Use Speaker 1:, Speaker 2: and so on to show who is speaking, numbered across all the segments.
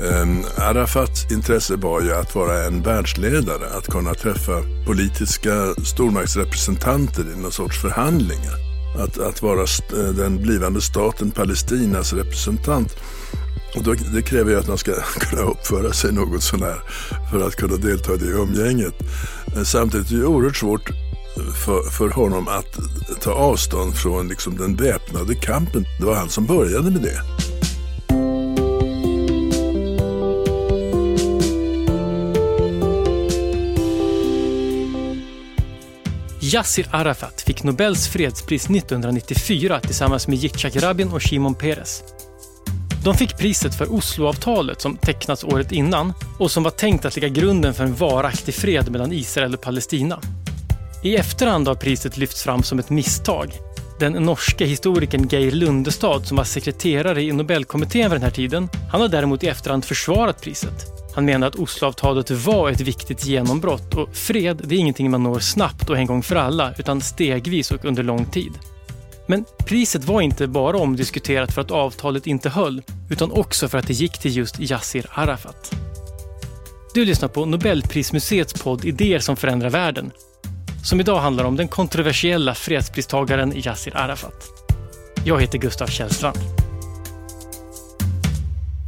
Speaker 1: Um, Arafats intresse var ju att vara en världsledare, att kunna träffa politiska stormaktsrepresentanter i någon sorts förhandlingar. Att, att vara eh, den blivande staten Palestinas representant. Och då, det kräver ju att man ska kunna uppföra sig något sånär för att kunna delta i det umgänget. Samtidigt är det oerhört svårt för, för honom att ta avstånd från liksom den väpnade kampen. Det var han som började med det.
Speaker 2: Yassir Arafat fick Nobels fredspris 1994 tillsammans med Yitzhak Rabin och Shimon Peres. De fick priset för Osloavtalet som tecknats året innan och som var tänkt att lägga grunden för en varaktig fred mellan Israel och Palestina. I efterhand har priset lyfts fram som ett misstag. Den norske historikern Geir Lundestad som var sekreterare i Nobelkommittén vid den här tiden, han har däremot i efterhand försvarat priset. Han menar att Osloavtalet var ett viktigt genombrott och fred det är ingenting man når snabbt och en gång för alla utan stegvis och under lång tid. Men priset var inte bara omdiskuterat för att avtalet inte höll utan också för att det gick till just Yassir Arafat. Du lyssnar på Nobelprismuseets podd Idéer som förändrar världen som idag handlar om den kontroversiella fredspristagaren Yassir Arafat. Jag heter Gustav Källstrand.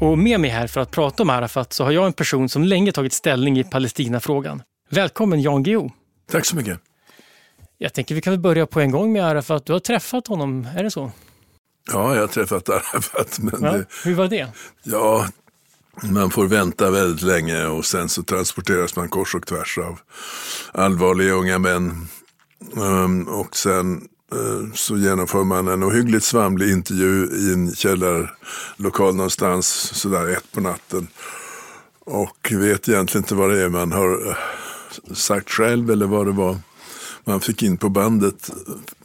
Speaker 2: Och med mig här för att prata om Arafat så har jag en person som länge tagit ställning i Palestinafrågan. Välkommen Jan Guillou.
Speaker 1: Tack så mycket.
Speaker 2: Jag tänker vi kan väl börja på en gång med Arafat. Du har träffat honom, är det så?
Speaker 1: Ja, jag har träffat Arafat. Men
Speaker 2: ja,
Speaker 1: det,
Speaker 2: hur var det?
Speaker 1: Ja, man får vänta väldigt länge och sen så transporteras man kors och tvärs av allvarliga unga män. Um, och sen så genomför man en ohyggligt svamlig intervju i en källarlokal någonstans sådär ett på natten. Och vet egentligen inte vad det är man har uh, sagt själv eller vad det var man fick in på bandet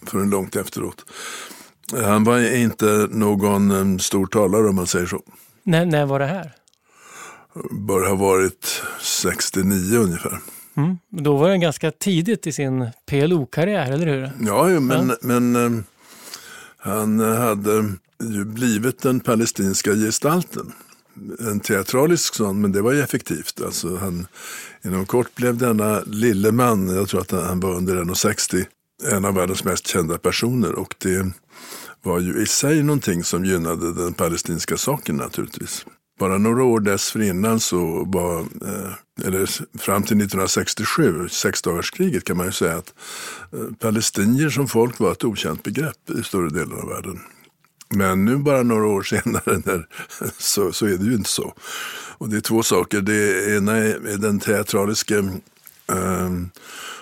Speaker 1: förrän långt efteråt. Han var inte någon stor talare om man säger så.
Speaker 2: När, när var det här?
Speaker 1: bör ha varit 69 ungefär.
Speaker 2: Mm. Då var det ganska tidigt i sin PLO-karriär, eller hur?
Speaker 1: Ja, men, ja. men um, han hade ju blivit den palestinska gestalten. En teatralisk sån, men det var ju effektivt. Alltså han, inom kort blev denna lille man, jag tror att han var under 1,60, en av världens mest kända personer. Och det var ju i sig någonting som gynnade den palestinska saken naturligtvis. Bara några år dessförinnan så var, eh, eller fram till 1967, sexdagarskriget kan man ju säga att eh, palestinier som folk var ett okänt begrepp i större delen av världen. Men nu bara några år senare när, så, så är det ju inte så. Och det är två saker. Det ena är den teatraliska ehm,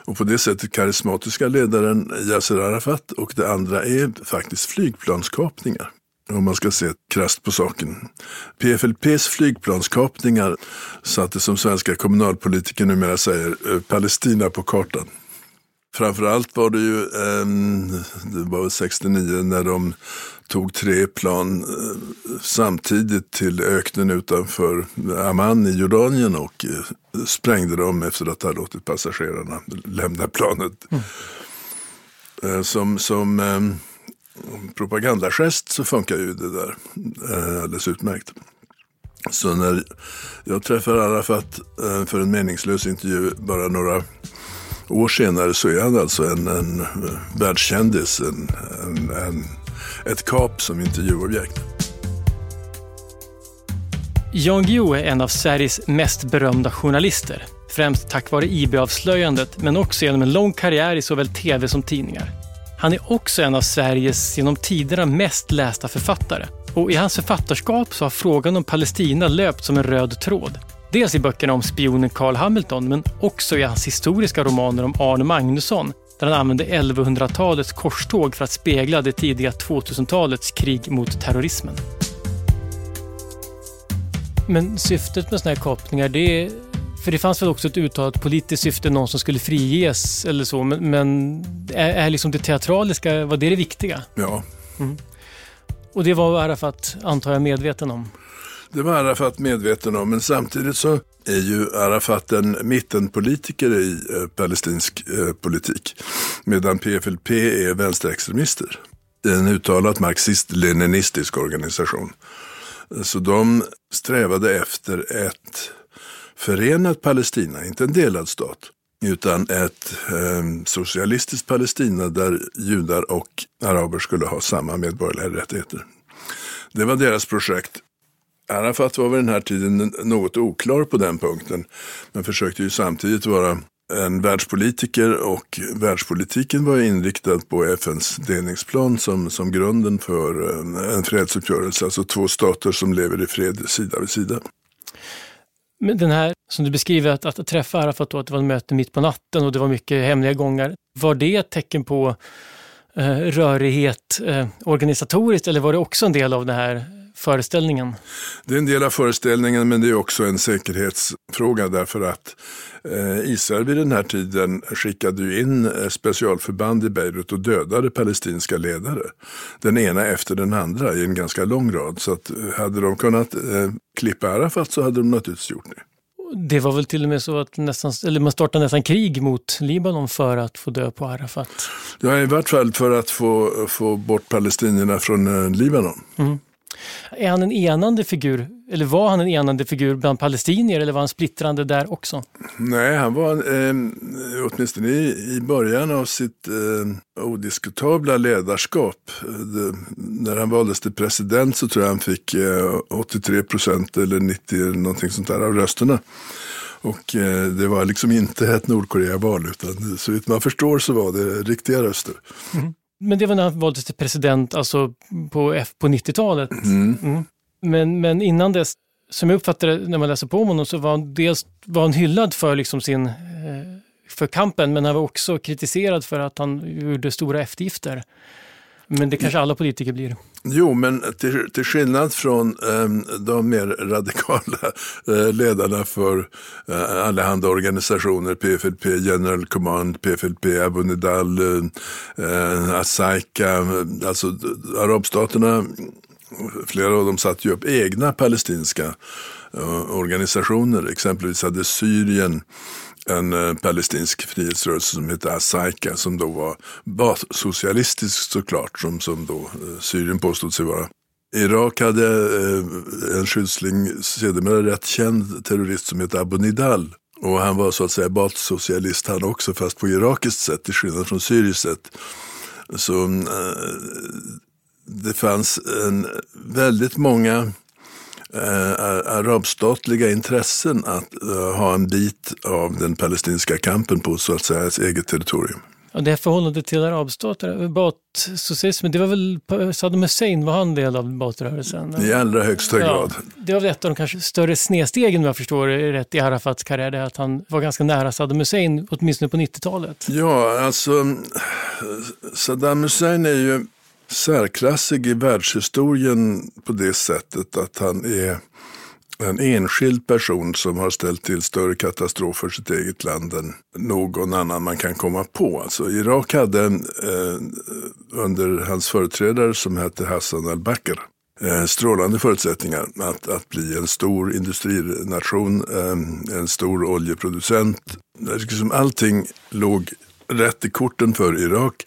Speaker 1: och på det sättet karismatiska ledaren Yasser Arafat och det andra är faktiskt flygplanskapningar om man ska se krasst på saken. PFLPs flygplanskapningar satte som svenska kommunalpolitiker numera säger eh, Palestina på kartan. Framförallt var det ju, eh, det var 69 när de tog tre plan eh, samtidigt till öknen utanför Amman i Jordanien och sprängde dem efter att ha låtit passagerarna lämna planet. Mm. Som, som propagandagest så funkar ju det där eh, alldeles utmärkt. Så när jag träffar Arafat eh, för en meningslös intervju bara några år senare så är han alltså en, en eh, världskändis, en, en, en, ett kap som intervjuobjekt.
Speaker 2: Jan Guillou är en av Sveriges mest berömda journalister. Främst tack vare IB-avslöjandet men också genom en lång karriär i såväl tv som tidningar. Han är också en av Sveriges genom tiderna mest lästa författare. Och i hans författarskap så har frågan om Palestina löpt som en röd tråd. Dels i böckerna om spionen Carl Hamilton, men också i hans historiska romaner om Arne Magnusson, där han använde 1100-talets korståg för att spegla det tidiga 2000-talets krig mot terrorismen. Men syftet med sådana här kapningar, det är för det fanns väl också ett uttalat politiskt syfte, någon som skulle friges eller så. Men, men är, är liksom det teatraliska, var det det viktiga?
Speaker 1: Ja. Mm.
Speaker 2: Och det var Arafat, antar jag, medveten om?
Speaker 1: Det var Arafat medveten om, men samtidigt så är ju Arafat en mittenpolitiker i eh, palestinsk eh, politik. Medan PFLP är vänsterextremister. Det är en uttalat marxist-leninistisk organisation. Så de strävade efter ett förenat Palestina, inte en delad stat, utan ett eh, socialistiskt Palestina där judar och araber skulle ha samma medborgerliga rättigheter. Det var deras projekt. Arafat var vid den här tiden något oklar på den punkten, men försökte ju samtidigt vara en världspolitiker och världspolitiken var inriktad på FNs delningsplan som, som grunden för en, en fredsuppgörelse, alltså två stater som lever i fred sida vid sida.
Speaker 2: Men den här som du beskriver, att, att träffa Arafat då, att det var ett möte mitt på natten och det var mycket hemliga gångar. Var det ett tecken på eh, rörighet eh, organisatoriskt eller var det också en del av den här föreställningen?
Speaker 1: Det är en del av föreställningen men det är också en säkerhetsfråga därför att eh, Israel vid den här tiden skickade in eh, specialförband i Beirut och dödade palestinska ledare. Den ena efter den andra i en ganska lång rad. Så att eh, hade de kunnat klippa Arafat så hade de naturligtvis gjort det.
Speaker 2: Det var väl till och med så att nästan, eller man startade nästan krig mot Libanon för att få dö på Arafat?
Speaker 1: Ja, i vart fall för att få, få bort palestinierna från Libanon. Mm.
Speaker 2: Är han en enande figur, eller var han en enande figur bland palestinier eller var han splittrande där också?
Speaker 1: Nej, han var eh, åtminstone i, i början av sitt eh, odiskutabla ledarskap. Det, när han valdes till president så tror jag han fick eh, 83 procent eller 90 någonting sånt där av rösterna. Och eh, det var liksom inte ett Nordkorea-val utan så vitt man förstår så var det riktiga röster. Mm.
Speaker 2: Men det var när han valdes till president, alltså på, F, på 90-talet. Mm. Mm. Men, men innan dess, som jag uppfattade när man läser på om honom, så var han dels var han hyllad för liksom sin, eh, för kampen, men han var också kritiserad för att han gjorde stora eftergifter. Men det kanske alla politiker blir.
Speaker 1: Jo, men till, till skillnad från eh, de mer radikala eh, ledarna för eh, allehanda organisationer, PFLP, General Command, PFLP, Abu Nidal, eh, eh Asaika, alltså arabstaterna, flera av dem satte ju upp egna palestinska eh, organisationer. Exempelvis hade Syrien en eh, palestinsk frihetsrörelse som hette Asaika som då var bassocialistisk såklart som, som då eh, Syrien påstod sig vara. Irak hade eh, en skyddsling, sedermera rätt känd terrorist som hette Abu Nidal. Och han var så att säga bassocialist han också fast på irakiskt sätt till skillnad från syriskt sätt. Så eh, det fanns en, väldigt många eh, arabstatliga intressen att eh, ha en bit av den palestinska kampen på så att säga eget territorium.
Speaker 2: Och det här förhållandet till arabstater, Baath-socialismen, det var väl Saddam Hussein, var han del av Baath-rörelsen?
Speaker 1: I allra högsta ja, grad.
Speaker 2: Det var väl ett av de kanske större snedstegen, om jag förstår rätt, i Arafats karriär, det att han var ganska nära Saddam Hussein, åtminstone på 90-talet.
Speaker 1: Ja, alltså Saddam Hussein är ju särklassig i världshistorien på det sättet att han är en enskild person som har ställt till större katastrof för sitt eget land än någon annan man kan komma på. Alltså, Irak hade eh, under hans företrädare som hette Hassan al-Bakr eh, strålande förutsättningar att, att bli en stor industrination, eh, en stor oljeproducent. Liksom allting låg rätt i korten för Irak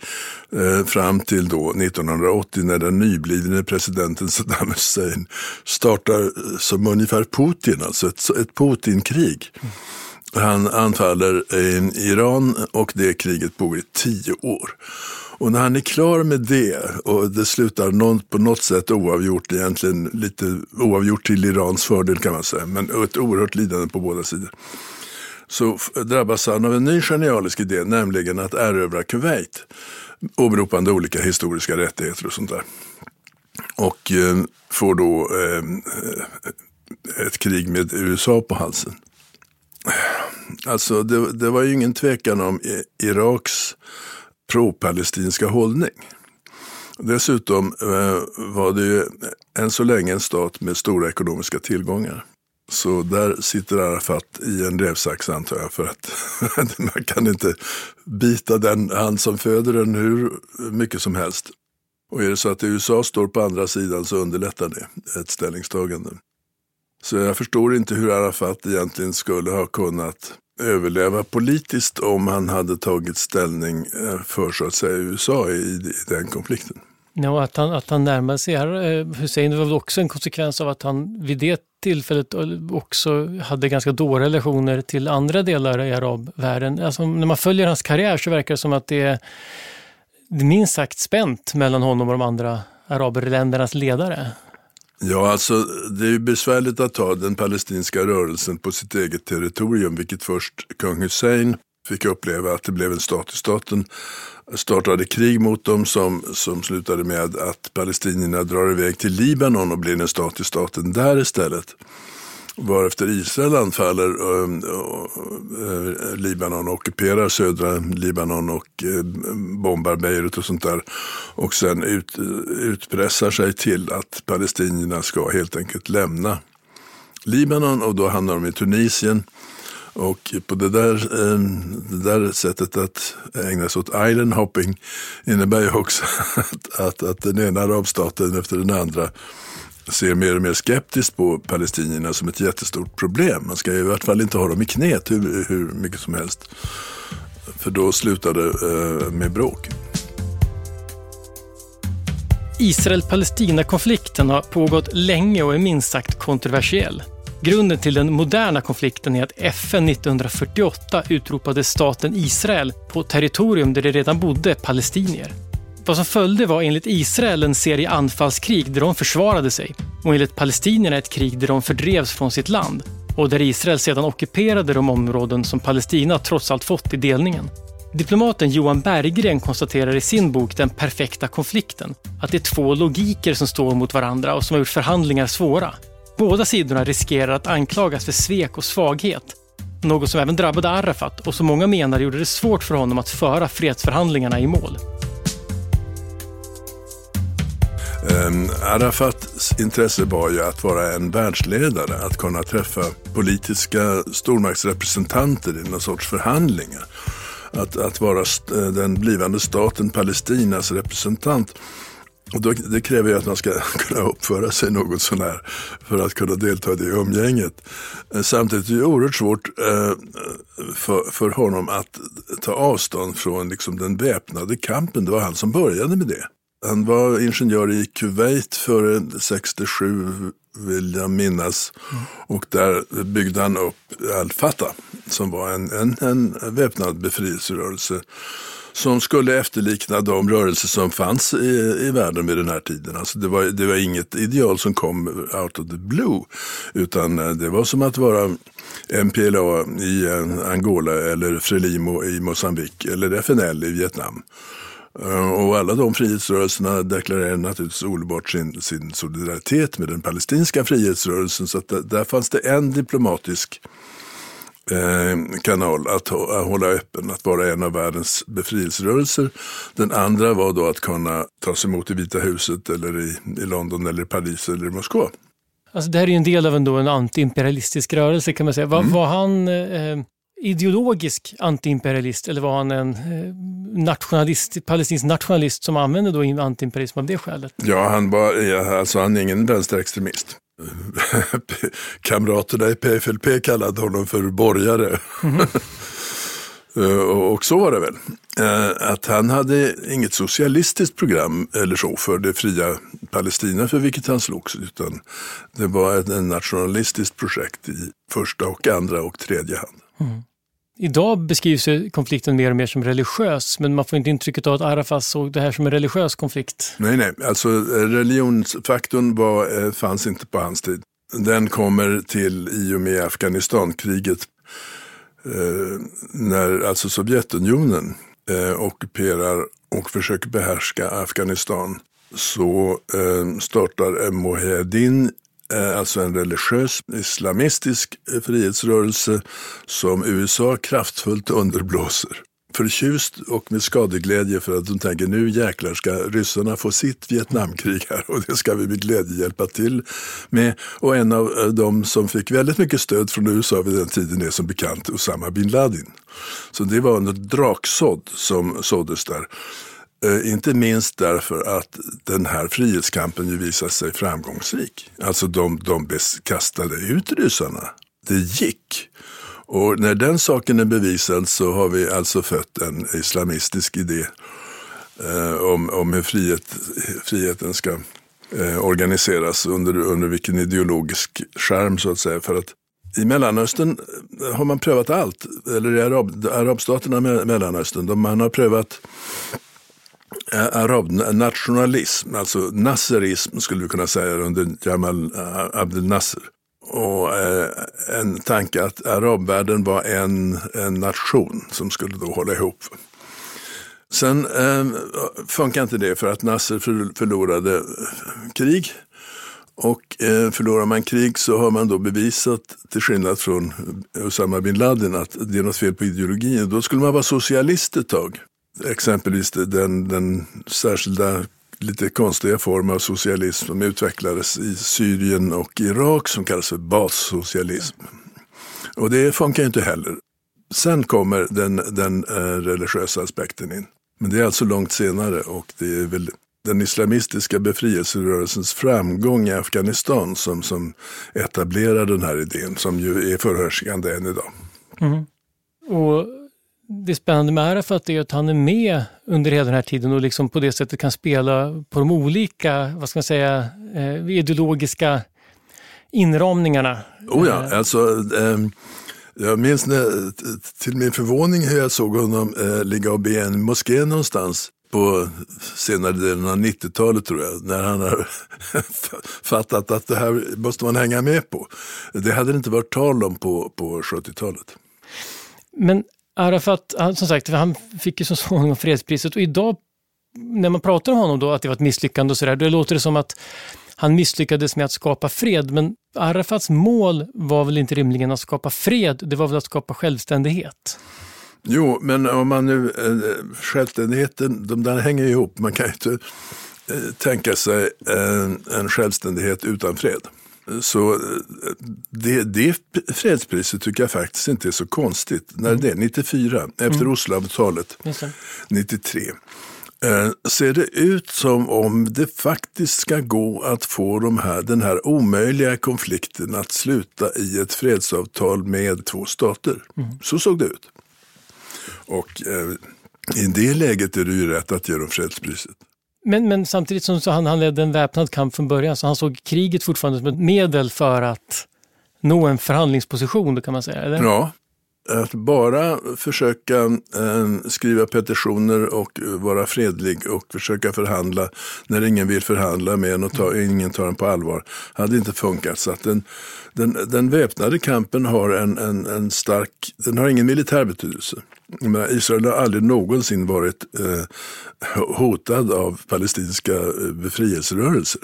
Speaker 1: eh, fram till då 1980 när den nyblivne presidenten Saddam Hussein startar som ungefär Putin, alltså ett, ett Putin-krig. Han anfaller Iran och det kriget pågår i tio år. Och när han är klar med det och det slutar någon, på något sätt oavgjort, egentligen lite oavgjort till Irans fördel kan man säga, men ett oerhört lidande på båda sidor så drabbas han av en ny genialisk idé, nämligen att erövra Kuwait. Åberopande olika historiska rättigheter och sånt där. Och eh, får då eh, eh ett krig med USA på halsen. Alltså det, det var ju ingen tvekan om Iraks pro-palestinska hållning. Dessutom eh, var det ju än så länge en stat med stora ekonomiska tillgångar. Så där sitter Arafat i en rävsax antar jag, för att man kan inte bita den hand som föder den hur mycket som helst. Och är det så att USA står på andra sidan så underlättar det ett ställningstagande. Så jag förstår inte hur Arafat egentligen skulle ha kunnat överleva politiskt om han hade tagit ställning eh, för så att säga USA i, i den konflikten.
Speaker 2: Ja, att han, att han närmade sig eh, Hussein var väl också en konsekvens av att han vid det tillfället eh, också hade ganska dåliga relationer till andra delar i arabvärlden. Alltså, när man följer hans karriär så verkar det som att det är, det är minst sagt spänt mellan honom och de andra arabländernas ledare.
Speaker 1: Ja, alltså det är ju besvärligt att ta den palestinska rörelsen på sitt eget territorium, vilket först kung Hussein fick uppleva att det blev en stat i staten startade krig mot dem som, som slutade med att palestinierna drar iväg till Libanon och blir en stat i staten där istället. Varefter Israel anfaller äh, Libanon och ockuperar södra Libanon och äh, bombar Beirut och sånt där. Och sen ut, utpressar sig till att palestinierna ska helt enkelt lämna Libanon och då hamnar de i Tunisien. Och på det där, eh, det där sättet att ägna sig åt island hopping innebär ju också att, att, att den ena arabstaten efter den andra ser mer och mer skeptiskt på palestinierna som ett jättestort problem. Man ska i vart fall inte ha dem i knät hur, hur mycket som helst. För då slutar det eh, med bråk.
Speaker 2: Israel-Palestina-konflikten har pågått länge och är minst sagt kontroversiell. Grunden till den moderna konflikten är att FN 1948 utropade staten Israel på territorium där det redan bodde palestinier. Vad som följde var enligt Israel en serie anfallskrig där de försvarade sig och enligt palestinierna ett krig där de fördrevs från sitt land och där Israel sedan ockuperade de områden som Palestina trots allt fått i delningen. Diplomaten Johan Berggren konstaterar i sin bok Den perfekta konflikten att det är två logiker som står mot varandra och som har gjort förhandlingar svåra. Båda sidorna riskerar att anklagas för svek och svaghet. Något som även drabbade Arafat och som många menar gjorde det svårt för honom att föra fredsförhandlingarna i mål.
Speaker 1: Um, Arafats intresse var ju att vara en världsledare, att kunna träffa politiska stormaktsrepresentanter i någon sorts förhandlingar. Att, att vara eh, den blivande staten Palestinas representant. Och då, det kräver ju att man ska kunna uppföra sig något sånär för att kunna delta i det umgänget. Eh, samtidigt är det oerhört svårt eh, för, för honom att ta avstånd från liksom, den väpnade kampen. Det var han som började med det. Han var ingenjör i Kuwait före 67 vill jag minnas. Mm. Och där byggde han upp Al-Fatah som var en, en, en väpnad befrielserörelse som skulle efterlikna de rörelser som fanns i, i världen vid den här tiden. Alltså det, var, det var inget ideal som kom out of the blue, utan eh, det var som att vara MPLA i eh, Angola eller Frelimo i Mosambik eller FNL i Vietnam. Eh, och alla de frihetsrörelserna deklarerade naturligtvis omedelbart sin, sin solidaritet med den palestinska frihetsrörelsen. Så att där fanns det en diplomatisk Eh, kanal att, hålla öppen, att vara en av världens befrielserörelser. Den andra var då att kunna tas emot i Vita huset eller i, i London eller Paris eller Moskva.
Speaker 2: Alltså det här är ju en del av en, då en antiimperialistisk rörelse kan man säga. Var, mm. var han eh, ideologisk antiimperialist eller var han en eh, nationalist, palestinsk nationalist som använde då antiimperialism av det skälet?
Speaker 1: Ja, han var alltså han är ingen vänsterextremist. kamraterna i PFLP kallade honom för borgare. Mm. och så var det väl. Eh, att han hade inget socialistiskt program eller så för det fria Palestina för vilket han slogs. Utan det var ett nationalistiskt projekt i första och andra och tredje hand. Mm.
Speaker 2: Idag beskrivs konflikten mer och mer som religiös, men man får inte intrycket av att Arafat såg det här som en religiös konflikt.
Speaker 1: Nej, nej, alltså eh, religionsfaktorn var, eh, fanns inte på hans tid. Den kommer till i och med Afghanistankriget. Eh, när alltså Sovjetunionen eh, ockuperar och försöker behärska Afghanistan så eh, startar Mujahedin Eh, alltså en religiös islamistisk eh, frihetsrörelse som USA kraftfullt underblåser. Förtjust och med skadeglädje för att de tänker nu jäklar ska ryssarna få sitt Vietnamkrig här och det ska vi med glädje hjälpa till med. Och en av eh, de som fick väldigt mycket stöd från USA vid den tiden är som bekant Osama bin Laden. Så det var en draksådd som såddes där. Eh, inte minst därför att den här frihetskampen ju visade sig framgångsrik. Alltså de, de kastade ut ryssarna. Det gick. Och när den saken är bevisad så har vi alltså fött en islamistisk idé eh, om, om hur frihet, friheten ska eh, organiseras under, under vilken ideologisk skärm så att säga. För att i Mellanöstern eh, har man prövat allt, eller i Arab, arabstaterna i Mellanöstern. De, man har prövat arabnationalism, alltså nasserism skulle vi kunna säga under Jamal Abdel Nasser. Och eh, en tanke att arabvärlden var en, en nation som skulle då hålla ihop. Sen eh, funkar inte det för att Nasser förlorade eh, krig och eh, förlorar man krig så har man då bevisat, till skillnad från Usama bin Laden, att det är något fel på ideologin. Då skulle man vara socialist ett tag. Exempelvis den, den särskilda lite konstiga form av socialism som utvecklades i Syrien och Irak som kallas för bassocialism. Och det funkar ju inte heller. Sen kommer den, den eh, religiösa aspekten in. Men det är alltså långt senare och det är väl den islamistiska befrielserörelsens framgång i Afghanistan som, som etablerar den här idén som ju är förhärskande än idag. Mm.
Speaker 2: Och det spännande med Arafat är att han är med under hela den här tiden och liksom på det sättet kan spela på de olika, vad ska man säga, eh, ideologiska inramningarna.
Speaker 1: Oh ja, alltså eh, jag minns när, till min förvåning hur jag såg honom eh, ligga och be i en moské någonstans på senare delen av 90-talet tror jag, när han har fattat att det här måste man hänga med på. Det hade det inte varit tal om på, på 70-talet.
Speaker 2: Men Arafat, som sagt, han fick ju så småningom fredspriset och idag när man pratar om honom då, att det var ett misslyckande och sådär, då låter det som att han misslyckades med att skapa fred, men Arafats mål var väl inte rimligen att skapa fred, det var väl att skapa självständighet?
Speaker 1: Jo, men om man nu, eh, självständigheten, de där hänger ihop. Man kan ju inte eh, tänka sig en, en självständighet utan fred. Så eh, det, det fredspriset tycker jag faktiskt inte är så konstigt. När mm. det är 94, efter mm. Osloavtalet 93 ser det ut som om det faktiskt ska gå att få de här, den här omöjliga konflikten att sluta i ett fredsavtal med två stater. Mm. Så såg det ut. Och eh, i det läget är det ju rätt att ge dem fredspriset.
Speaker 2: Men, men samtidigt som så han, han ledde en väpnad kamp från början så han såg kriget fortfarande som ett medel för att nå en förhandlingsposition, då kan man säga? Eller?
Speaker 1: Ja, att bara försöka eh, skriva petitioner och vara fredlig och försöka förhandla när ingen vill förhandla med en och ta, ingen tar en på allvar hade inte funkat. Så att den, den, den väpnade kampen har en, en, en stark, den har ingen militär betydelse. Menar, Israel har aldrig någonsin varit eh, hotad av palestinska eh, befrielserörelser.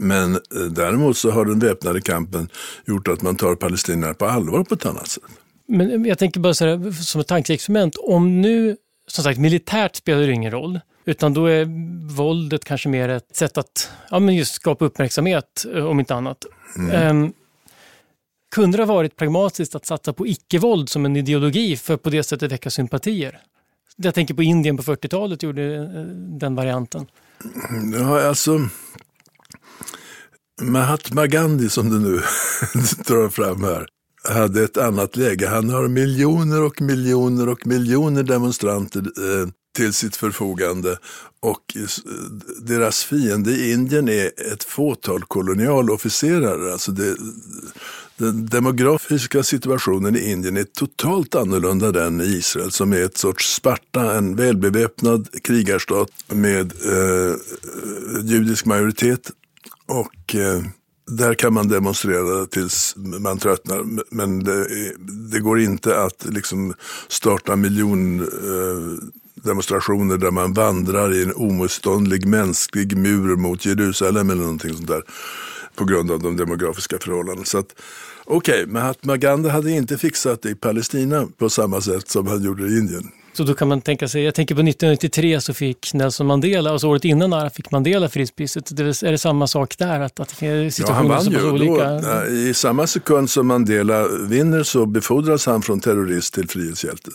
Speaker 1: Men eh, däremot så har den väpnade kampen gjort att man tar palestinierna på allvar på ett annat sätt.
Speaker 2: Men jag tänker bara så här, som ett tankeexperiment, om nu, som sagt, militärt spelar det ingen roll, utan då är våldet kanske mer ett sätt att ja, men just skapa uppmärksamhet, eh, om inte annat. Mm. Um, kunde det ha varit pragmatiskt att satsa på icke-våld som en ideologi för att på det sättet väcka sympatier? Jag tänker på Indien på 40-talet gjorde eh, den varianten.
Speaker 1: Ja, alltså Mahatma Gandhi som du nu drar fram här hade ett annat läge. Han har miljoner och miljoner och miljoner demonstranter eh, till sitt förfogande och deras fiende i Indien är ett fåtal kolonialofficerare. Alltså det, den demografiska situationen i Indien är totalt annorlunda den i Israel som är ett sorts Sparta, en välbeväpnad krigarstat med eh, judisk majoritet. Och eh, där kan man demonstrera tills man tröttnar. Men det, det går inte att liksom starta miljon eh, demonstrationer där man vandrar i en omotståndlig mänsklig mur mot Jerusalem eller någonting sånt där på grund av de demografiska förhållandena. Så att, Okej, okay, Mahatma Gandhi hade inte fixat det i Palestina på samma sätt som han gjorde i Indien.
Speaker 2: Så då kan man tänka sig, jag tänker på 1993 så fick Nelson Mandela, alltså året innan fick Mandela fredspriset. Det är det samma sak där? Att, att situationer ja, han vann ju. Olika...
Speaker 1: Då, I samma sekund som Mandela vinner så befordras han från terrorist till frihetshjälte.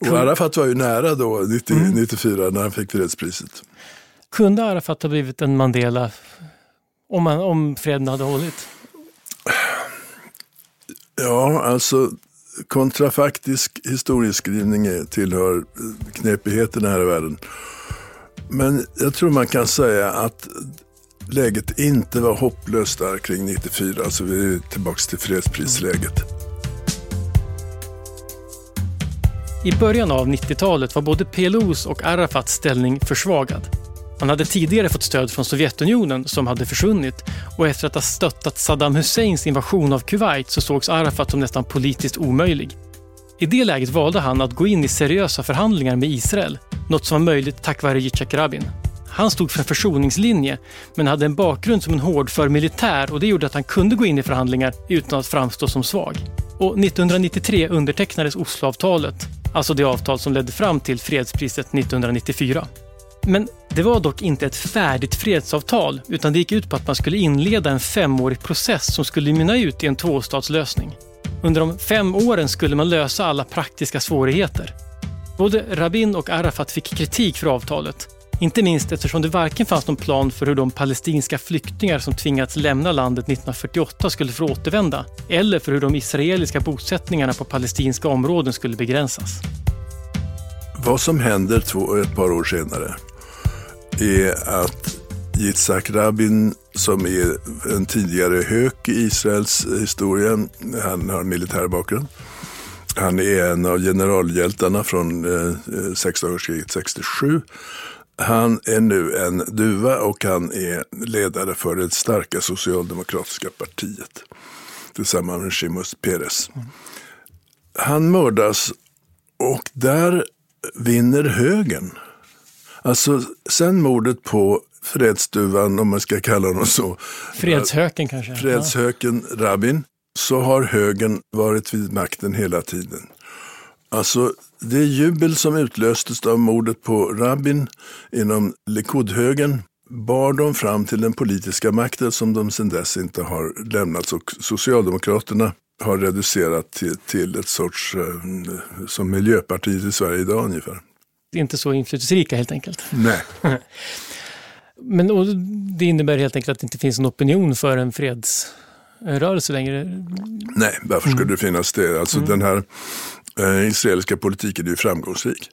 Speaker 1: Och Arafat var ju nära då, 90, mm. 94, när han fick fredspriset.
Speaker 2: Kunde Arafat ha blivit en Mandela om, man, om freden hade hållit?
Speaker 1: Ja, alltså kontrafaktisk historieskrivning tillhör eh, knepigheterna här i världen. Men jag tror man kan säga att läget inte var hopplöst där kring 94, alltså vi är tillbaka till fredsprisläget.
Speaker 2: I början av 90-talet var både PLOs och Arafats ställning försvagad. Han hade tidigare fått stöd från Sovjetunionen som hade försvunnit och efter att ha stöttat Saddam Husseins invasion av Kuwait så sågs Arafat som nästan politiskt omöjlig. I det läget valde han att gå in i seriösa förhandlingar med Israel, något som var möjligt tack vare Yitzhak Rabin. Han stod för en försoningslinje, men hade en bakgrund som en hårdför militär och det gjorde att han kunde gå in i förhandlingar utan att framstå som svag. Och 1993 undertecknades Osloavtalet, alltså det avtal som ledde fram till fredspriset 1994. Men det var dock inte ett färdigt fredsavtal, utan det gick ut på att man skulle inleda en femårig process som skulle mynna ut i en tvåstatslösning. Under de fem åren skulle man lösa alla praktiska svårigheter. Både Rabin och Arafat fick kritik för avtalet. Inte minst eftersom det varken fanns någon plan för hur de palestinska flyktingar som tvingats lämna landet 1948 skulle få återvända, eller för hur de israeliska bosättningarna på palestinska områden skulle begränsas.
Speaker 1: Vad som händer två, ett par år senare är att Yitzhak Rabin som är en tidigare hök i Israels historia, han har militär bakgrund. Han är en av generalhjältarna från eh, eh sexdagarskriget 67. Han är nu en duva och han är ledare för det starka socialdemokratiska partiet tillsammans med Shimon Peres. Han mördas och där vinner högern. Alltså sen mordet på fredsduvan, om man ska kalla honom så.
Speaker 2: Fredshöken kanske?
Speaker 1: Fredshöken Rabin. Så har högern varit vid makten hela tiden. Alltså det jubel som utlöstes av mordet på Rabin inom Likudhögern bar dem fram till den politiska makten som de sedan dess inte har lämnat. Och Socialdemokraterna har reducerat till, till ett sorts, eh, som Miljöpartiet i Sverige idag ungefär.
Speaker 2: Inte så inflytelserika helt enkelt.
Speaker 1: Nej.
Speaker 2: Men det innebär helt enkelt att det inte finns en opinion för en fredsrörelse längre?
Speaker 1: Nej, varför skulle mm. det finnas det? Alltså mm. den här eh, israeliska politiken är ju framgångsrik.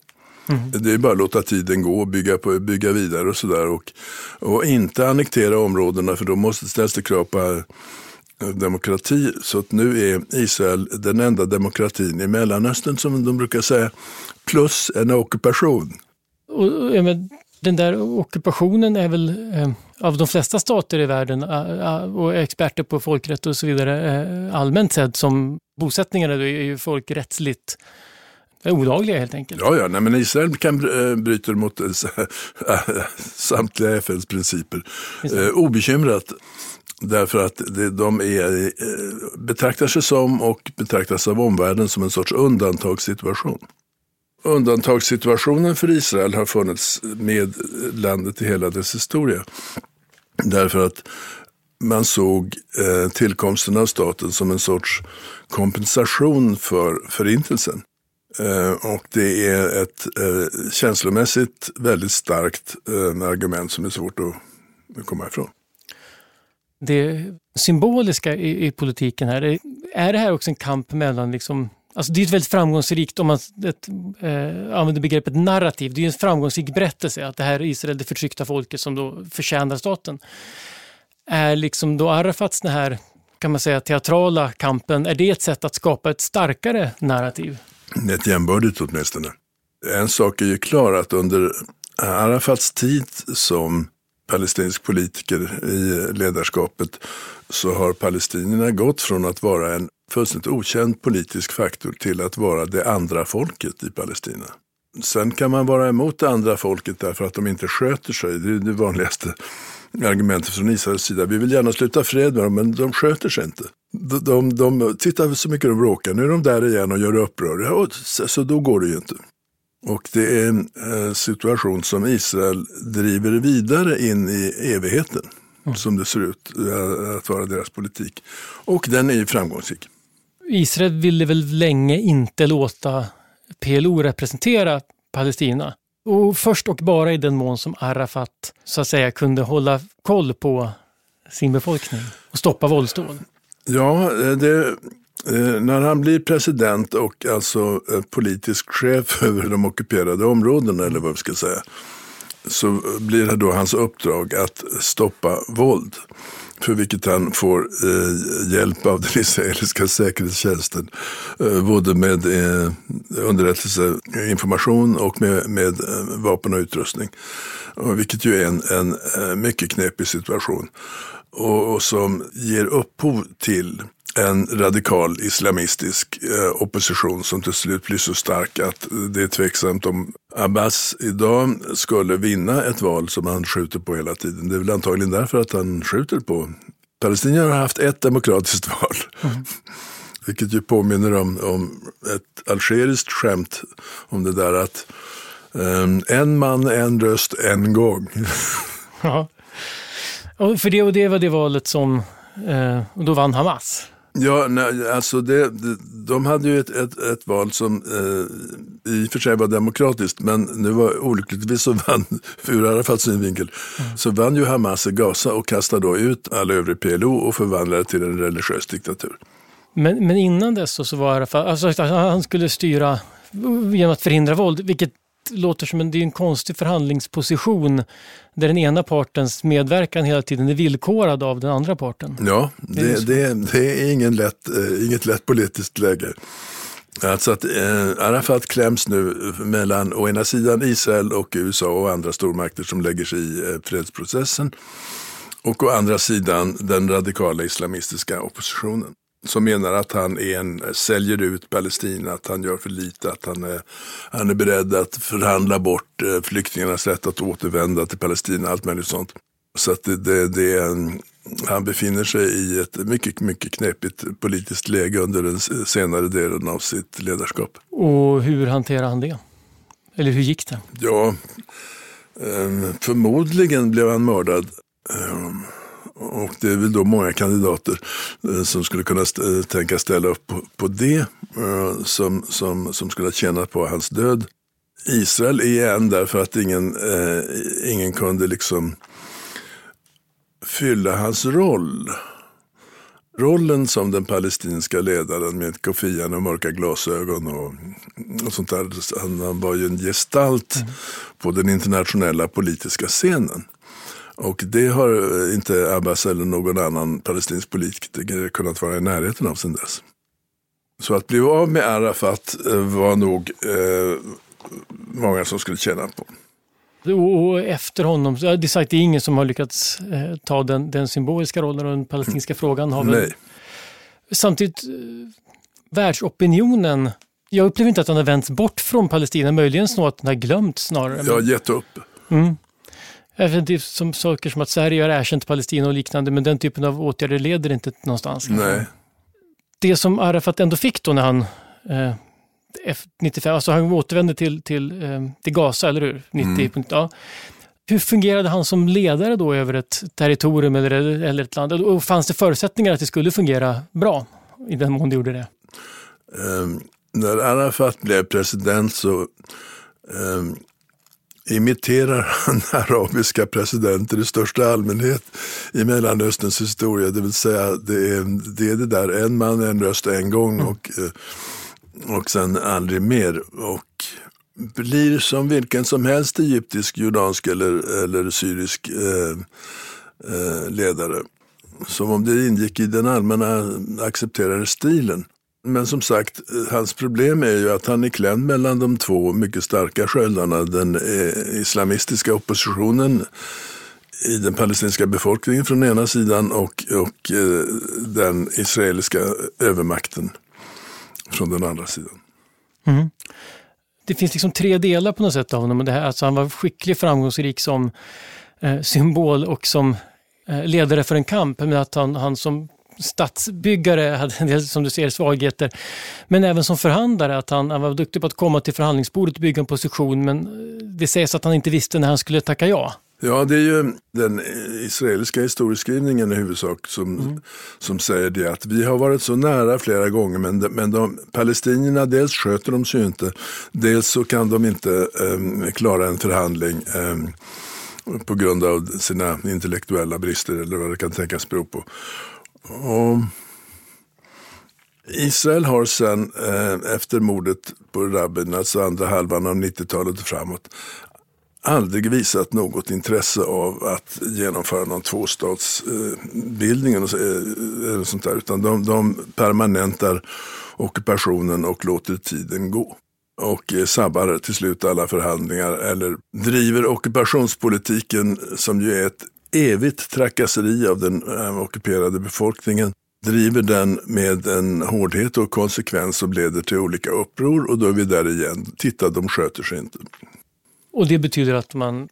Speaker 1: Mm. Det är bara att låta tiden gå och bygga, på, bygga vidare och sådär. Och, och inte annektera områdena för då måste ställas det krav på demokrati. Så att nu är Israel den enda demokratin i Mellanöstern som de brukar säga. Plus en ockupation.
Speaker 2: Och, den där ockupationen är väl eh, av de flesta stater i världen eh, och experter på folkrätt och så vidare eh, allmänt sett som bosättningarna är ju folkrättsligt olagliga helt enkelt.
Speaker 1: Ja, ja nej, men Israel kan äh, bryta mot samtliga FNs principer äh, obekymrat. Därför att de är, eh, betraktar sig som och betraktas av omvärlden som en sorts undantagssituation. Undantagssituationen för Israel har funnits med landet i hela dess historia. Därför att man såg eh, tillkomsten av staten som en sorts kompensation för förintelsen. Eh, och det är ett eh, känslomässigt väldigt starkt eh, argument som är svårt att komma ifrån.
Speaker 2: Det symboliska i, i politiken här, är, är det här också en kamp mellan liksom Alltså det är ett väldigt framgångsrikt, om man ett, eh, använder begreppet narrativ, det är en framgångsrik berättelse att det här är Israel, det förtryckta folket som då förtjänar staten. Är liksom då Arafats den här, kan man säga, teatrala kampen, är det ett sätt att skapa ett starkare narrativ?
Speaker 1: Ett jämbördigt åtminstone. En sak är ju klar att under Arafats tid som palestinsk politiker i ledarskapet så har palestinierna gått från att vara en fullständigt okänd politisk faktor till att vara det andra folket i Palestina. Sen kan man vara emot det andra folket därför att de inte sköter sig. Det är det vanligaste argumentet från Israels sida. Vi vill gärna sluta fred med dem, men de sköter sig inte. De, de, de tittar så mycket de bråkar. Nu är de där igen och gör uppror. Ja, så då går det ju inte. Och det är en eh, situation som Israel driver vidare in i evigheten. Mm. Som det ser ut eh, att vara deras politik. Och den är ju framgångsrik.
Speaker 2: Israel ville väl länge inte låta PLO representera Palestina. Och först och bara i den mån som Arafat så att säga kunde hålla koll på sin befolkning och stoppa våldsdåd.
Speaker 1: Ja, det, eh, Eh, när han blir president och alltså eh, politisk chef över de ockuperade områdena eller vad vi ska säga. så blir det då hans uppdrag att stoppa våld. För vilket han får eh, hjälp av den israeliska säkerhetstjänsten. Eh, både med eh, underrättelseinformation och med, med eh, vapen och utrustning. Och vilket ju är en, en eh, mycket knepig situation. Och, och som ger upphov till en radikal islamistisk eh, opposition som till slut blir så stark att det är tveksamt om Abbas idag skulle vinna ett val som han skjuter på hela tiden. Det är väl antagligen därför att han skjuter på. Palestinierna har haft ett demokratiskt val. Mm. Vilket ju påminner om, om ett algeriskt skämt om det där att um, en man, en röst, en gång.
Speaker 2: ja. Och för det, och det var det valet som, eh, och då vann Hamas.
Speaker 1: Ja, nej, alltså det, de hade ju ett, ett, ett val som eh, i och för sig var demokratiskt, men nu var olyckligtvis så vann, ur Arafats synvinkel, mm. så vann ju Hamas i Gaza och kastade då ut alla övriga PLO och förvandlade till en religiös diktatur.
Speaker 2: Men, men innan dess så, så var Arafat, alltså han skulle styra genom att förhindra våld, vilket låter som en, det är en konstig förhandlingsposition där den ena partens medverkan hela tiden är villkorad av den andra parten.
Speaker 1: Ja, det, det, det är ingen lätt, eh, inget lätt politiskt läge. Alltså att eh, Arafat kläms nu mellan å ena sidan Israel och USA och andra stormakter som lägger sig i eh, fredsprocessen och å andra sidan den radikala islamistiska oppositionen som menar att han är en, säljer ut Palestina, att han gör för lite, att han är, han är beredd att förhandla bort eh, flyktingarnas rätt att återvända till Palestina, allt möjligt sånt. Så att det, det, det är en, han befinner sig i ett mycket, mycket knepigt politiskt läge under den senare delen av sitt ledarskap.
Speaker 2: Och hur hanterar han det? Eller hur gick det?
Speaker 1: Ja, eh, förmodligen blev han mördad. Och det är väl då många kandidater eh, som skulle kunna st eh, tänka ställa upp på, på det, eh, som, som, som skulle ha tjänat på hans död. Israel är en därför att ingen, eh, ingen kunde liksom fylla hans roll. Rollen som den palestinska ledaren med kofian och mörka glasögon och, och sånt där. Han, han var ju en gestalt mm. på den internationella politiska scenen. Och det har inte Abbas eller någon annan palestinsk politiker kunnat vara i närheten av sedan dess. Så att bli av med Arafat eh, var nog eh, många som skulle tjäna på.
Speaker 2: Och efter honom, det är sagt det är ingen som har lyckats eh, ta den, den, symboliska rollen och den palestinska frågan har väl...
Speaker 1: Nej.
Speaker 2: Samtidigt, eh, världsopinionen, jag upplever inte att den har vänts bort från Palestina, möjligen så att den har glömt snarare.
Speaker 1: Jag har gett upp.
Speaker 2: Mm. Det som saker som att Sverige har erkänt Palestina och liknande, men den typen av åtgärder leder inte någonstans.
Speaker 1: Nej.
Speaker 2: Det som Arafat ändå fick då när han eh, 95, alltså han återvände till, till, eh, till Gaza, eller hur? 90, mm. ja. Hur fungerade han som ledare då över ett territorium eller, eller ett land? Och fanns det förutsättningar att det skulle fungera bra i den mån det gjorde det?
Speaker 1: Um, när Arafat blev president så um, imiterar han arabiska presidenter i största allmänhet i Mellanösterns historia. Det vill säga det är det, är det där en man, en röst, en gång mm. och, eh, och sen aldrig mer. Och blir som vilken som helst egyptisk, jordansk eller, eller syrisk eh, eh, ledare. Som om det ingick i den allmänna accepterade stilen. Men som sagt, eh, hans problem är ju att han är klämd mellan de två mycket starka sköldarna. Den eh, islamistiska oppositionen i den palestinska befolkningen från ena sidan och, och eh, den israeliska övermakten från den andra sidan.
Speaker 2: Mm. Det finns liksom tre delar på något sätt av honom. Det här, alltså han var skicklig, framgångsrik som eh, symbol och som eh, ledare för en kamp. Men att han, han som stadsbyggare hade en del, som du ser, svagheter. Men även som förhandlare, att han, han, var duktig på att komma till förhandlingsbordet och bygga en position. Men det sägs att han inte visste när han skulle tacka ja.
Speaker 1: Ja, det är ju den israeliska historieskrivningen i huvudsak som, mm. som säger det att vi har varit så nära flera gånger men, de, men de, palestinierna dels sköter de sig inte, dels så kan de inte um, klara en förhandling um, på grund av sina intellektuella brister eller vad det kan tänkas bero på. Och Israel har sen eh, efter mordet på Rabin, alltså andra halvan av 90-talet och framåt, aldrig visat något intresse av att genomföra någon tvåstatsbildning eh, eller sånt där, utan de, de permanentar ockupationen och låter tiden gå. Och eh, sabbar till slut alla förhandlingar eller driver ockupationspolitiken som ju är ett evigt trakasseri av den ockuperade befolkningen driver den med en hårdhet och konsekvens som leder till olika uppror och då är vi där igen. Titta, de sköter sig inte.
Speaker 2: Och det betyder att man,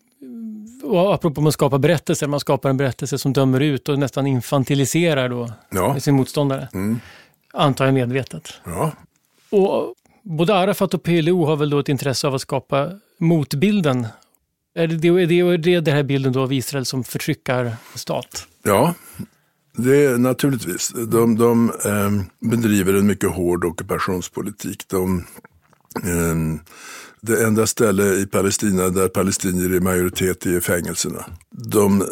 Speaker 2: och apropå att skapa berättelser, man skapar en berättelse som dömer ut och nästan infantiliserar då ja. sin motståndare. Mm. Antar jag medvetet.
Speaker 1: Ja.
Speaker 2: Och både Arafat och PLO har väl då ett intresse av att skapa motbilden. Är det, är det, är det den här bilden då av Israel som förtryckarstat?
Speaker 1: Ja, det är naturligtvis. De, de eh, bedriver en mycket hård ockupationspolitik. De, eh, det enda ställe i Palestina där palestinier är majoritet är fängelserna. De eh,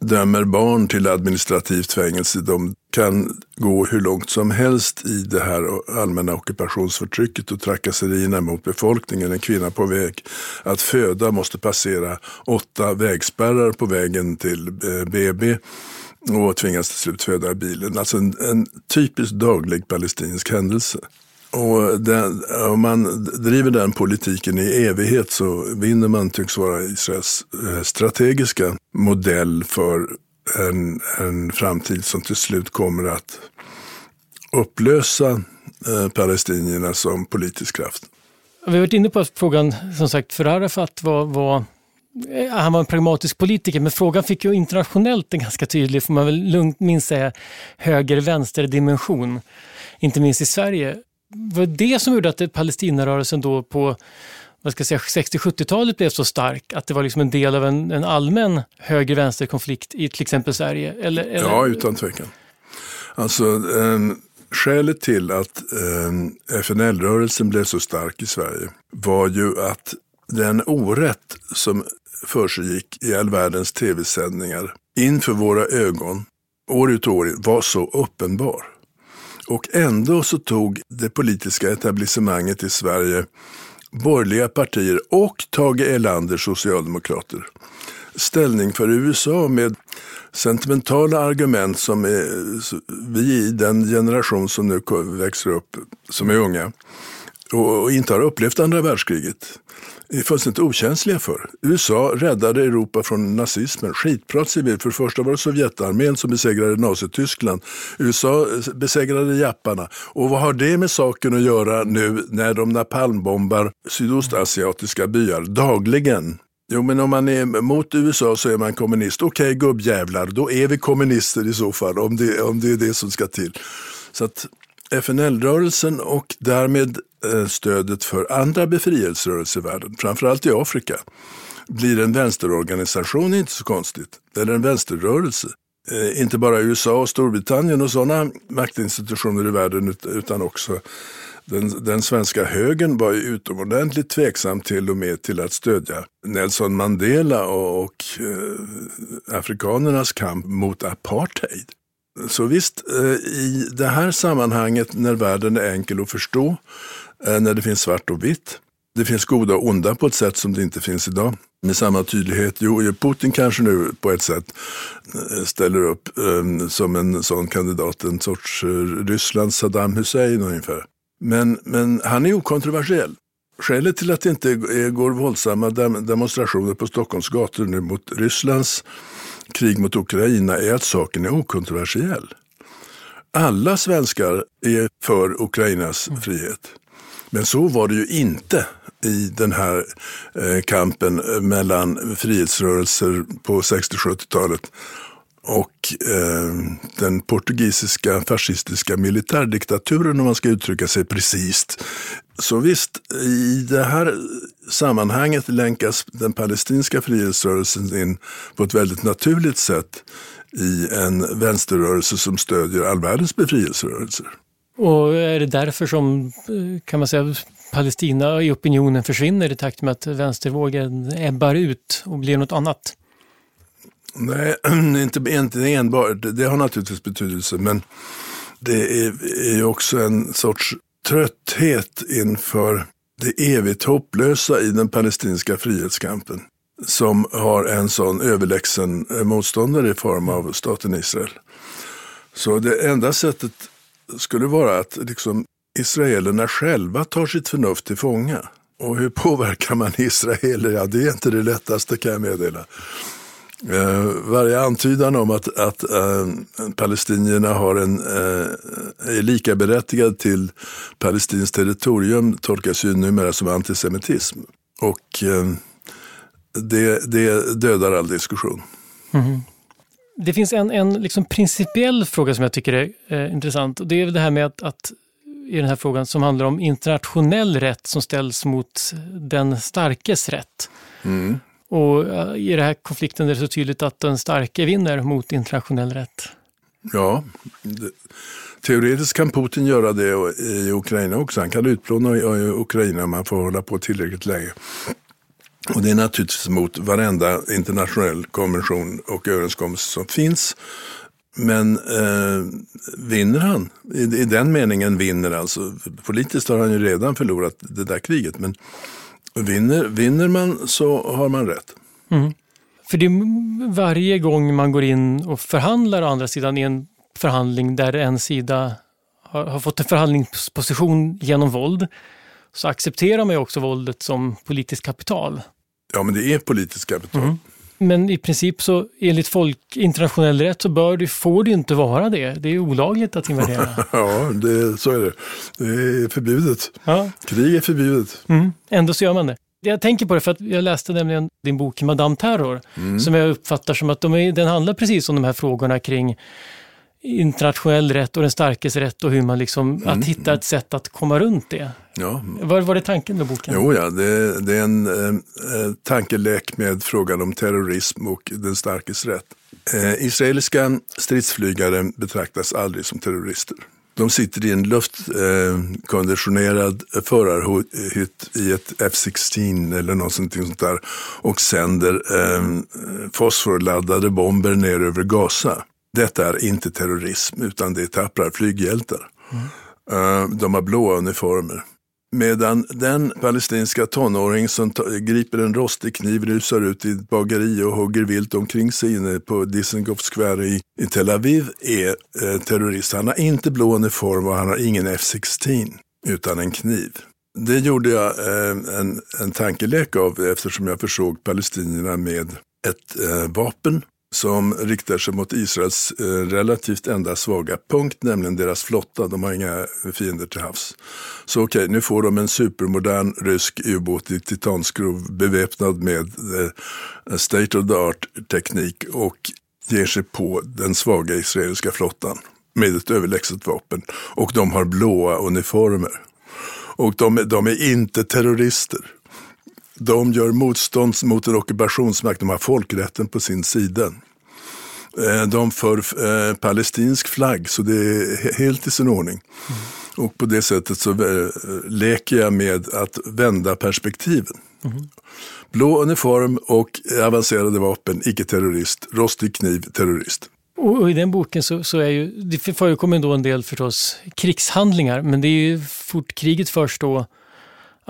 Speaker 1: dömer barn till administrativt fängelse. De kan gå hur långt som helst i det här allmänna ockupationsförtrycket och trakasserierna mot befolkningen. En kvinna på väg att föda måste passera åtta vägspärrar på vägen till eh, BB och tvingas till slut föda i bilen. Alltså en, en typisk daglig palestinsk händelse. Och den, om man driver den politiken i evighet så vinner man, tycks vara Israels eh, strategiska modell för en, en framtid som till slut kommer att upplösa eh, palestinierna som politisk kraft.
Speaker 2: Vi har varit inne på frågan, som sagt, för Arafat var, var eh, han var en pragmatisk politiker, men frågan fick ju internationellt en ganska tydlig, får man väl lugnt minst säga, höger-vänster dimension. Inte minst i Sverige. Var det som gjorde att Palestinarörelsen då på vad ska säga, 60-70-talet blev så stark? Att det var liksom en del av en, en allmän höger-vänster-konflikt i till exempel Sverige? Eller, eller?
Speaker 1: Ja, utan tvekan. Alltså, eh, skälet till att eh, FNL-rörelsen blev så stark i Sverige var ju att den orätt som försiggick i all världens tv-sändningar inför våra ögon år ut och år in var så uppenbar. Och ändå så tog det politiska etablissemanget i Sverige, borgerliga partier och Tage Erlanders socialdemokrater ställning för USA med sentimentala argument som är, vi i den generation som nu växer upp, som är unga, och inte har upplevt andra världskriget är fullständigt okänsliga för. USA räddade Europa från nazismen. Skitprat, civil. För det första var det Sovjetarmén som besegrade Nazityskland. USA eh, besegrade japparna. Och vad har det med saken att göra nu när de napalmbombar sydostasiatiska byar dagligen? Jo, men om man är mot USA så är man kommunist. Okej, okay, gubbjävlar, då är vi kommunister i så fall, om det, om det är det som ska till. Så att FNL-rörelsen och därmed Eh, stödet för andra befrielserörelser i världen, framförallt i Afrika, blir en vänsterorganisation inte så konstigt. Eller en vänsterrörelse. Eh, inte bara USA och Storbritannien och sådana maktinstitutioner i världen utan också den, den, svenska högern var ju utomordentligt tveksam till och med till att stödja Nelson Mandela och, och eh, afrikanernas kamp mot apartheid. Så visst, eh, i det här sammanhanget när världen är enkel att förstå, Eh, när det finns svart och vitt, det finns goda och onda på ett sätt som det inte finns idag. Med samma tydlighet. Jo, Putin kanske nu på ett sätt eh, ställer upp eh, som en sån kandidat, en sorts Rysslands Saddam Hussein ungefär. Men, men han är okontroversiell. Skälet till att det inte går våldsamma demonstrationer på Stockholms gator nu mot Rysslands krig mot Ukraina är att saken är okontroversiell. Alla svenskar är för Ukrainas frihet. Men så var det ju inte i den här eh, kampen eh, mellan frihetsrörelser på 60-70-talet och eh, den portugisiska fascistiska militärdiktaturen om man ska uttrycka sig precis. Så visst, i det här sammanhanget länkas den palestinska frihetsrörelsen in på ett väldigt naturligt sätt i en vänsterrörelse som stödjer all världens befrielserörelser.
Speaker 2: Och är det därför som, eh, kan man säga, Palestina i opinionen försvinner i takt med att vänstervågen ebbar ut och blir något annat?
Speaker 1: Nej, inte, inte enbart. Det har naturligtvis betydelse, men det är, är också en sorts trötthet inför det evigt hopplösa i den palestinska frihetskampen som har en sån överlägsen eh, motståndare i form av staten Israel. Så det enda sättet skulle vara att liksom israelerna själva tar sitt förnuft till fånga. Och hur påverkar man israeler? Ja, det är inte det lättaste kan jag meddela. Eh, varje antydan om att, att eh, palestinierna har en, eh, är likaberättigade till palestinskt territorium tolkas ju numera som antisemitism. Och eh, det, det dödar all diskussion. Mm.
Speaker 2: Det finns en, en liksom principiell fråga som jag tycker är eh, intressant. Och det är det här med att, att i den här frågan som handlar om internationell rätt som ställs mot den starkes rätt. Mm. Och i den här konflikten är det så tydligt att den starke vinner mot internationell rätt.
Speaker 1: Ja, det, teoretiskt kan Putin göra det i Ukraina också. Han kan utplåna Ukraina om man får hålla på tillräckligt länge. Och det är naturligtvis mot varenda internationell konvention och överenskommelse som finns. Men eh, vinner han? I, I, den meningen vinner alltså. Politiskt har han ju redan förlorat det där kriget. Men vinner, vinner man så har man rätt. Mm.
Speaker 2: För det är varje gång man går in och förhandlar å andra sidan i en förhandling där en sida har, har fått en förhandlingsposition genom våld så accepterar man ju också våldet som politiskt kapital.
Speaker 1: Ja, men det är politiskt kapital. Mm.
Speaker 2: Men i princip så enligt folk, internationell rätt så bör det, får det inte vara det. Det är olagligt att invadera.
Speaker 1: ja, det, så är det. Det är förbjudet. Ja. Krig är förbjudet.
Speaker 2: Mm. Ändå så gör man det. Jag tänker på det för att jag läste nämligen din bok Madame Terror mm. som jag uppfattar som att de är, den handlar precis om de här frågorna kring internationell rätt och den starkes rätt och hur man liksom, mm. att hitta ett sätt att komma runt det. Ja. Var, var det tanken med boken?
Speaker 1: Jo, ja, det, det är en eh, tankelek med frågan om terrorism och den starkes rätt. Eh, israeliska stridsflygare betraktas aldrig som terrorister. De sitter i en luftkonditionerad eh, förarhytt i ett F-16 eller något sånt där och sänder eh, fosforladdade bomber ner över Gaza. Detta är inte terrorism utan det är tappra flyghjältar. Mm. De har blåa uniformer. Medan den palestinska tonåring som griper en rostig kniv rusar ut i ett bageri och hugger vilt omkring sig inne på Dizengoff Square i, i Tel Aviv är eh, terrorist. Han har inte blå uniform och han har ingen F-16 utan en kniv. Det gjorde jag eh, en, en tankelek av eftersom jag försåg palestinierna med ett eh, vapen som riktar sig mot Israels eh, relativt enda svaga punkt, nämligen deras flotta. De har inga fiender till havs. Så okej, okay, nu får de en supermodern rysk ubåt i titanskrov beväpnad med eh, state of the art teknik och ger sig på den svaga israeliska flottan med ett överlägset vapen. Och de har blåa uniformer. Och de, de är inte terrorister. De gör motstånd mot en ockupationsmakt, de har folkrätten på sin sida. Eh, de för eh, palestinsk flagg, så det är helt i sin ordning. Mm. Och på det sättet så eh, leker jag med att vända perspektiven. Mm. Blå uniform och avancerade vapen, icke-terrorist. Rostig kniv, terrorist.
Speaker 2: Och i den boken så, så är ju, det förekommer då en del förstås krigshandlingar, men det är ju fort kriget förs då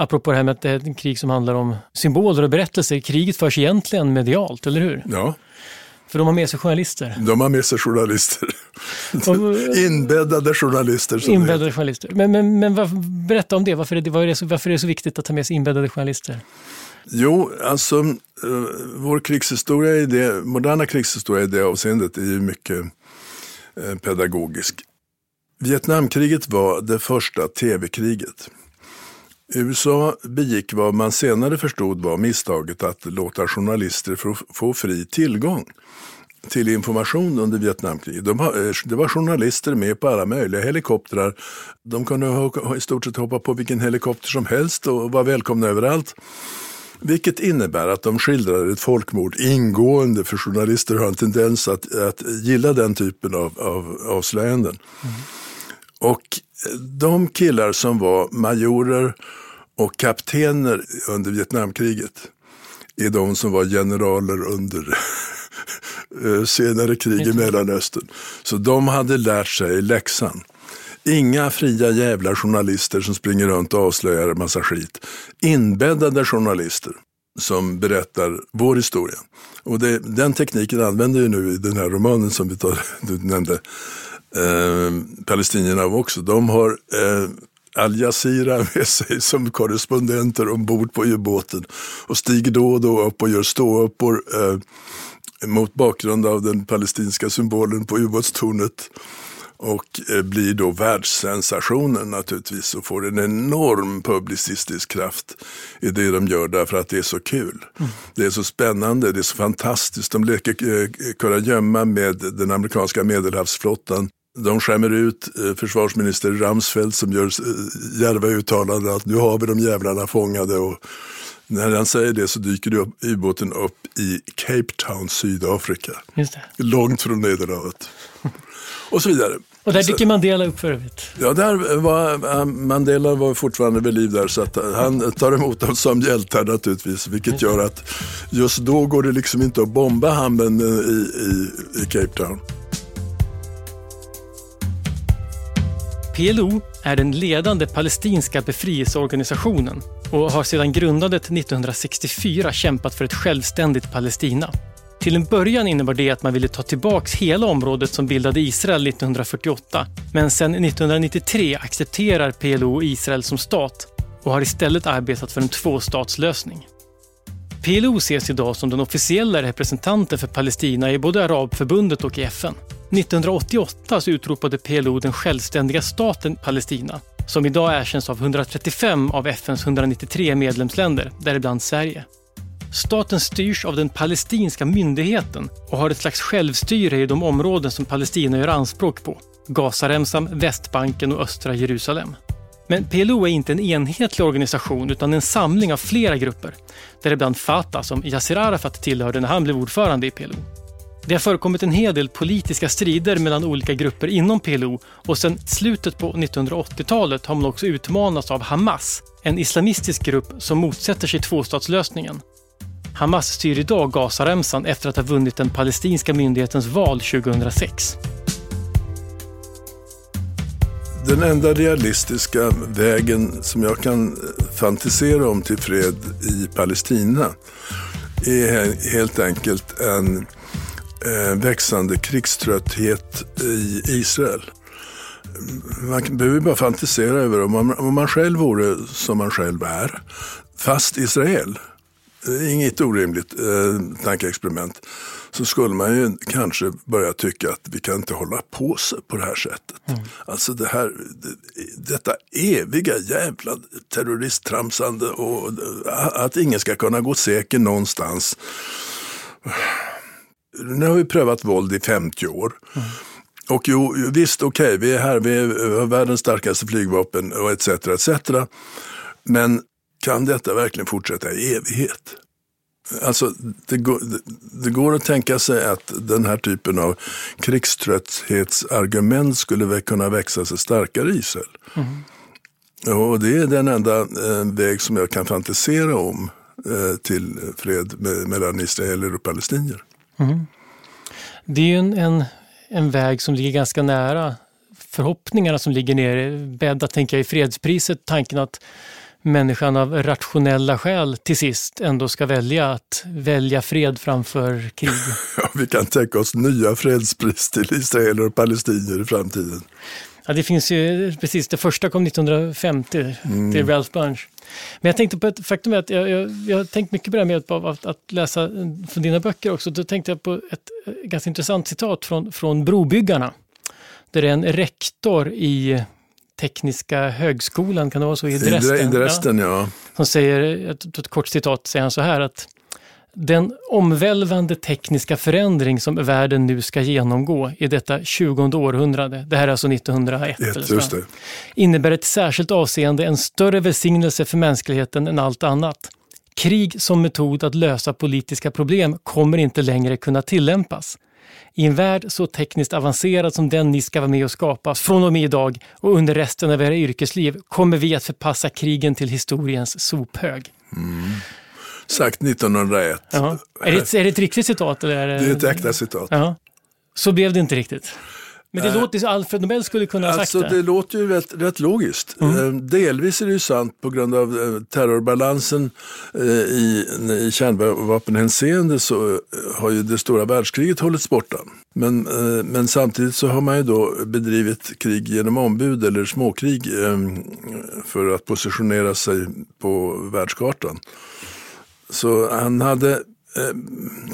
Speaker 2: Apropå det här med att det är ett krig som handlar om symboler och berättelser. Kriget förs egentligen medialt, eller hur?
Speaker 1: Ja.
Speaker 2: För de har med sig journalister?
Speaker 1: De har med sig journalister. inbäddade journalister.
Speaker 2: Inbäddade journalister. Men, men, men berätta om det. Varför är det, varför är det, så, varför är det så viktigt att ta med sig inbäddade journalister?
Speaker 1: Jo, alltså uh, vår krigshistoria i det, moderna krigshistoria i det avseendet är ju mycket uh, pedagogisk. Vietnamkriget var det första tv-kriget. USA begick vad man senare förstod var misstaget att låta journalister få fri tillgång till information under Vietnamkriget. De, eh, det var journalister med på alla möjliga helikoptrar. De kunde i stort sett hoppa på vilken helikopter som helst och var välkomna överallt. Vilket innebär att de skildrar ett folkmord ingående, för journalister har en tendens att, att gilla den typen av, av avslöjanden. Mm. Och de killar som var majorer och kaptener under Vietnamkriget är de som var generaler under eh, senare krig i Mellanöstern. Så de hade lärt sig läxan. Inga fria jävla journalister som springer runt och avslöjar en massa skit. Inbäddade journalister som berättar vår historia. Och det, den tekniken använder vi nu i den här romanen som vi tar, du nämnde, eh, palestinierna också. De har eh, Al Jazeera med sig som korrespondenter ombord på ubåten och stiger då och då upp och gör ståuppor eh, mot bakgrund av den palestinska symbolen på ubåtstornet och eh, blir då världssensationen naturligtvis och får en enorm publicistisk kraft i det de gör därför att det är så kul. Mm. Det är så spännande, det är så fantastiskt. De leker eh, kurragömma med den amerikanska medelhavsflottan. De skämmer ut eh, försvarsminister Ramsfeld som gör djärva uttalanden att nu har vi de jävlarna fångade. Och när han säger det så dyker ubåten upp i Cape Town, Sydafrika. Långt från Medelhavet. och så vidare.
Speaker 2: Och där dyker Mandela upp för övrigt.
Speaker 1: Ja, där var, Mandela var fortfarande vid liv där så att han tar emot dem som hjältar naturligtvis. Vilket gör att just då går det liksom inte att bomba hamnen i, i, i Cape Town.
Speaker 2: PLO är den ledande palestinska befrielseorganisationen och har sedan grundandet 1964 kämpat för ett självständigt Palestina. Till en början innebar det att man ville ta tillbaks hela området som bildade Israel 1948. Men sedan 1993 accepterar PLO Israel som stat och har istället arbetat för en tvåstatslösning. PLO ses idag som den officiella representanten för Palestina i både Arabförbundet och i FN. 1988 så utropade PLO den självständiga staten Palestina som idag erkänns av 135 av FNs 193 medlemsländer, däribland Sverige. Staten styrs av den palestinska myndigheten och har ett slags självstyre i de områden som Palestina gör anspråk på. Gazaremsan, Västbanken och östra Jerusalem. Men PLO är inte en enhetlig organisation utan en samling av flera grupper. Däribland Fatah som Yassir Arafat tillhörde när han blev ordförande i PLO. Det har förekommit en hel del politiska strider mellan olika grupper inom PLO och sedan slutet på 1980-talet har man också utmanats av Hamas, en islamistisk grupp som motsätter sig tvåstatslösningen. Hamas styr idag Gazaremsan efter att ha vunnit den palestinska myndighetens val 2006.
Speaker 1: Den enda realistiska vägen som jag kan eh, fantisera om till fred i Palestina är helt enkelt en eh, växande krigströtthet i Israel. Man behöver bara fantisera över om man, om man själv vore som man själv är, fast Israel inget orimligt eh, tankeexperiment, så skulle man ju kanske börja tycka att vi kan inte hålla på på det här sättet. Mm. Alltså det här, det, detta eviga jävla terroristtramsande och att ingen ska kunna gå säker någonstans. Nu har vi prövat våld i 50 år. Mm. Och jo, visst, okej, okay, vi är här, vi har världens starkaste flygvapen och etc. etc. Men kan detta verkligen fortsätta i evighet? Alltså, det, går, det går att tänka sig att den här typen av krigströtthetsargument skulle kunna växa sig starkare i Israel. Mm. Och det är den enda eh, väg som jag kan fantisera om eh, till fred med, mellan israeler och palestinier. Mm.
Speaker 2: Det är ju en, en, en väg som ligger ganska nära förhoppningarna som ligger nere, bäddat tänker jag i fredspriset, tanken att människan av rationella skäl till sist ändå ska välja att välja fred framför krig.
Speaker 1: Ja, vi kan tänka oss nya fredspris till israeler och palestinier i framtiden.
Speaker 2: Ja, det finns ju precis, det första kom 1950 mm. till Ralph Bunch. Men jag tänkte på ett faktum att jag, jag, jag har tänkt mycket på det här med att, att, att läsa från dina böcker också. Då tänkte jag på ett ganska intressant citat från, från Brobyggarna. Där det är en rektor i Tekniska högskolan, kan det vara så? I
Speaker 1: Dresden, I Dresden ja. ja.
Speaker 2: Som säger, ett kort citat, säger han så här att den omvälvande tekniska förändring som världen nu ska genomgå i detta 20 århundrade, det här är alltså 1901,
Speaker 1: Ett,
Speaker 2: innebär ett särskilt avseende en större välsignelse för mänskligheten än allt annat. Krig som metod att lösa politiska problem kommer inte längre kunna tillämpas. I en värld så tekniskt avancerad som den ni ska vara med och skapa från och med idag och under resten av era yrkesliv kommer vi att förpassa krigen till historiens sophög.
Speaker 1: Mm. Sagt 1901.
Speaker 2: Är, det ett, är det ett riktigt citat? Eller är
Speaker 1: det... är ett äkta citat.
Speaker 2: Ja. Så blev det inte riktigt. Men det låter som Alfred Nobel skulle kunna ha
Speaker 1: alltså,
Speaker 2: sagt det.
Speaker 1: Det låter ju rätt, rätt logiskt. Mm. Eh, delvis är det ju sant på grund av eh, terrorbalansen eh, i, i kärnvapenhänseende så har ju det stora världskriget hållits borta. Men, men samtidigt så har man ju då bedrivit krig genom ombud eller småkrig för att positionera sig på världskartan. Så han hade Eh,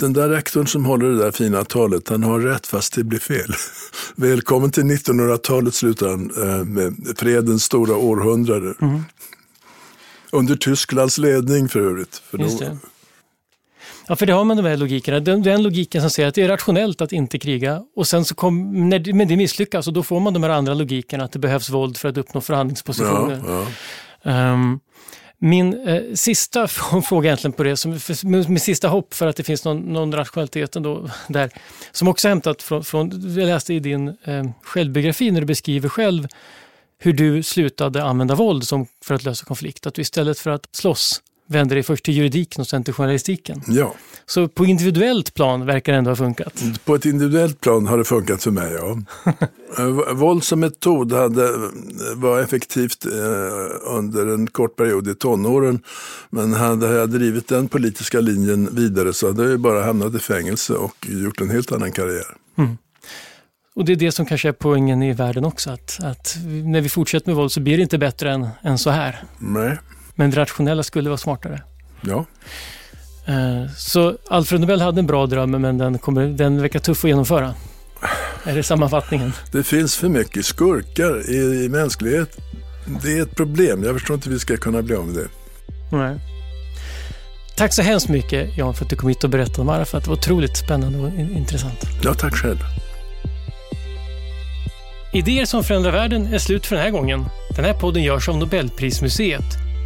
Speaker 1: den där rektorn som håller det där fina talet, han har rätt fast det blir fel. Välkommen till 1900-talet slutar han eh, med fredens stora århundrade. Mm. Under Tysklands ledning för övrigt. För
Speaker 2: Just det. Ja, för det har man de här logikerna. Den, den logiken som säger att det är rationellt att inte kriga och sen så kom, när, men det misslyckas och då får man de här andra logikerna att det behövs våld för att uppnå förhandlingspositioner. Ja, ja. Um, min eh, sista fråga egentligen på det, som, för, min sista hopp för att det finns någon, någon rationalitet ändå där, som också hämtat från, från jag läste i din eh, självbiografi när du beskriver själv hur du slutade använda våld som, för att lösa konflikt. Att du istället för att slåss vände dig först till juridiken och sen till journalistiken.
Speaker 1: Ja.
Speaker 2: Så på individuellt plan verkar det ändå ha funkat?
Speaker 1: På ett individuellt plan har det funkat för mig, ja. Eh, våld som metod hade, var effektivt eh, under en kort period i tonåren. Men hade jag drivit den politiska linjen vidare så hade jag bara hamnat i fängelse och gjort en helt annan karriär. Mm.
Speaker 2: Och det är det som kanske är poängen i världen också, att, att när vi fortsätter med våld så blir det inte bättre än, än så här.
Speaker 1: Nej.
Speaker 2: Men det rationella skulle vara smartare.
Speaker 1: Ja.
Speaker 2: Eh, så Alfred Nobel hade en bra dröm, men den, kommer, den verkar tuff att genomföra. Är det sammanfattningen?
Speaker 1: Det finns för mycket skurkar i, i mänsklighet. Det är ett problem. Jag förstår inte hur vi ska kunna bli av med det.
Speaker 2: Nej. Tack så hemskt mycket Jan för att du kom hit och berättade om Arafat. Det var otroligt spännande och intressant.
Speaker 1: Ja, tack själv.
Speaker 2: Idéer som förändrar världen är slut för den här gången. Den här podden görs av Nobelprismuseet